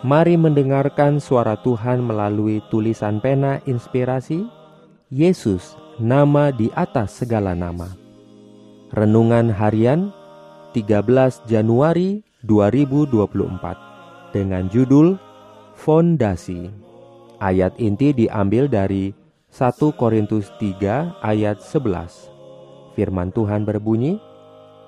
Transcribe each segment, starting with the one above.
Mari mendengarkan suara Tuhan melalui tulisan pena inspirasi Yesus, nama di atas segala nama. Renungan harian 13 Januari 2024 dengan judul Fondasi. Ayat inti diambil dari 1 Korintus 3 ayat 11. Firman Tuhan berbunyi,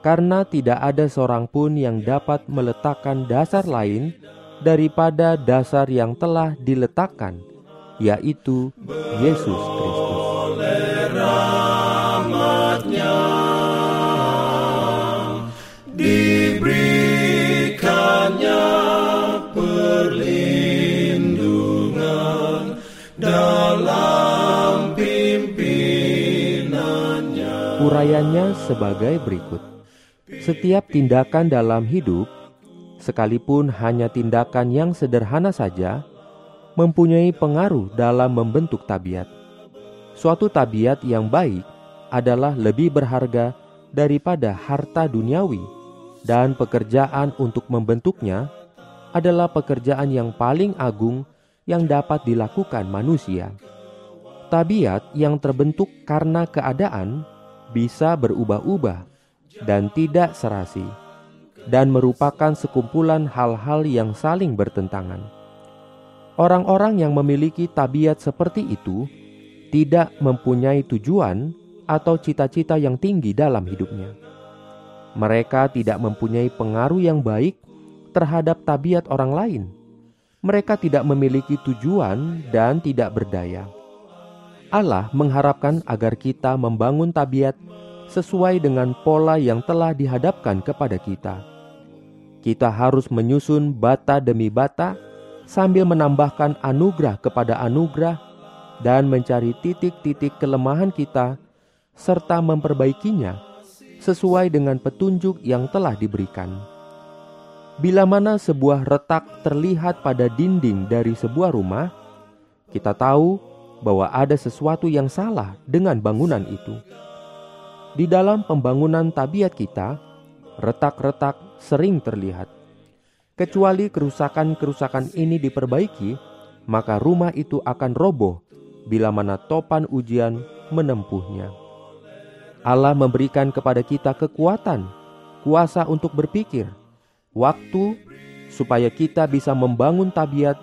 "Karena tidak ada seorang pun yang dapat meletakkan dasar lain daripada dasar yang telah diletakkan, yaitu Yesus Kristus. Diberikannya perlindungan dalam pimpinannya. Urayanya sebagai berikut. Setiap tindakan dalam hidup sekalipun hanya tindakan yang sederhana saja, mempunyai pengaruh dalam membentuk tabiat. Suatu tabiat yang baik adalah lebih berharga daripada harta duniawi, dan pekerjaan untuk membentuknya adalah pekerjaan yang paling agung yang dapat dilakukan manusia. Tabiat yang terbentuk karena keadaan bisa berubah-ubah dan tidak serasi dan merupakan sekumpulan hal-hal yang saling bertentangan. Orang-orang yang memiliki tabiat seperti itu tidak mempunyai tujuan atau cita-cita yang tinggi dalam hidupnya. Mereka tidak mempunyai pengaruh yang baik terhadap tabiat orang lain. Mereka tidak memiliki tujuan dan tidak berdaya. Allah mengharapkan agar kita membangun tabiat sesuai dengan pola yang telah dihadapkan kepada kita kita harus menyusun bata demi bata sambil menambahkan anugerah kepada anugerah dan mencari titik-titik kelemahan kita serta memperbaikinya sesuai dengan petunjuk yang telah diberikan. Bila mana sebuah retak terlihat pada dinding dari sebuah rumah, kita tahu bahwa ada sesuatu yang salah dengan bangunan itu. Di dalam pembangunan tabiat kita, retak-retak sering terlihat. Kecuali kerusakan-kerusakan ini diperbaiki, maka rumah itu akan roboh bila mana topan ujian menempuhnya. Allah memberikan kepada kita kekuatan, kuasa untuk berpikir, waktu supaya kita bisa membangun tabiat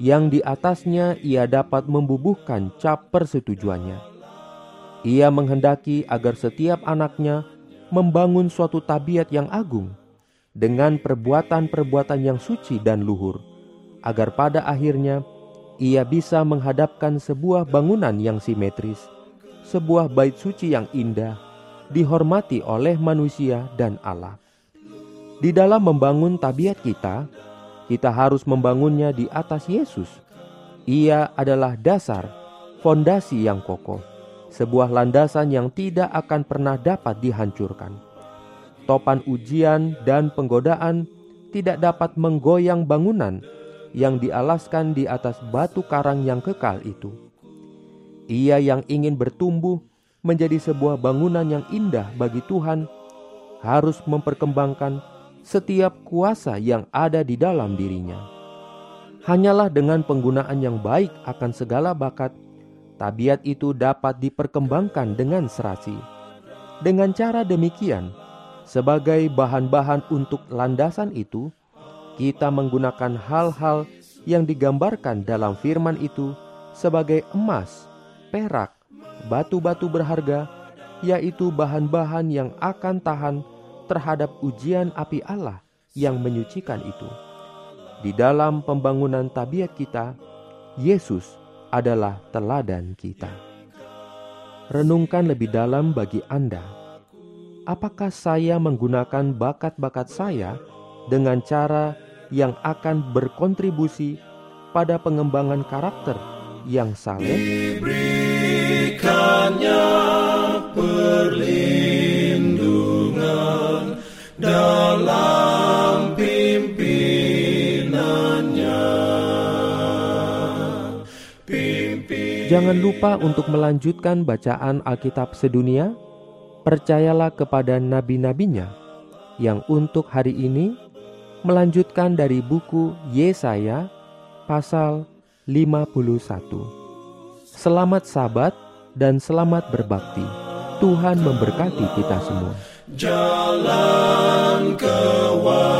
yang di atasnya ia dapat membubuhkan cap persetujuannya. Ia menghendaki agar setiap anaknya membangun suatu tabiat yang agung dengan perbuatan-perbuatan yang suci dan luhur, agar pada akhirnya ia bisa menghadapkan sebuah bangunan yang simetris, sebuah bait suci yang indah, dihormati oleh manusia dan Allah. Di dalam membangun tabiat kita, kita harus membangunnya di atas Yesus. Ia adalah dasar, fondasi yang kokoh sebuah landasan yang tidak akan pernah dapat dihancurkan. Topan ujian dan penggodaan tidak dapat menggoyang bangunan yang dialaskan di atas batu karang yang kekal itu. Ia yang ingin bertumbuh menjadi sebuah bangunan yang indah bagi Tuhan harus memperkembangkan setiap kuasa yang ada di dalam dirinya. Hanyalah dengan penggunaan yang baik akan segala bakat tabiat itu dapat diperkembangkan dengan serasi. Dengan cara demikian, sebagai bahan-bahan untuk landasan itu, kita menggunakan hal-hal yang digambarkan dalam firman itu sebagai emas, perak, batu-batu berharga, yaitu bahan-bahan yang akan tahan terhadap ujian api Allah yang menyucikan itu. Di dalam pembangunan tabiat kita, Yesus adalah teladan kita. Renungkan lebih dalam bagi Anda. Apakah saya menggunakan bakat-bakat saya dengan cara yang akan berkontribusi pada pengembangan karakter yang saleh, dalam Jangan lupa untuk melanjutkan bacaan Alkitab sedunia. Percayalah kepada nabi-nabinya yang untuk hari ini melanjutkan dari buku Yesaya pasal 51. Selamat sabat dan selamat berbakti. Tuhan memberkati kita semua. Jalan kewajiban.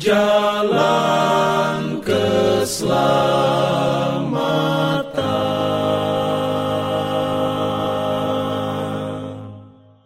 Jalan love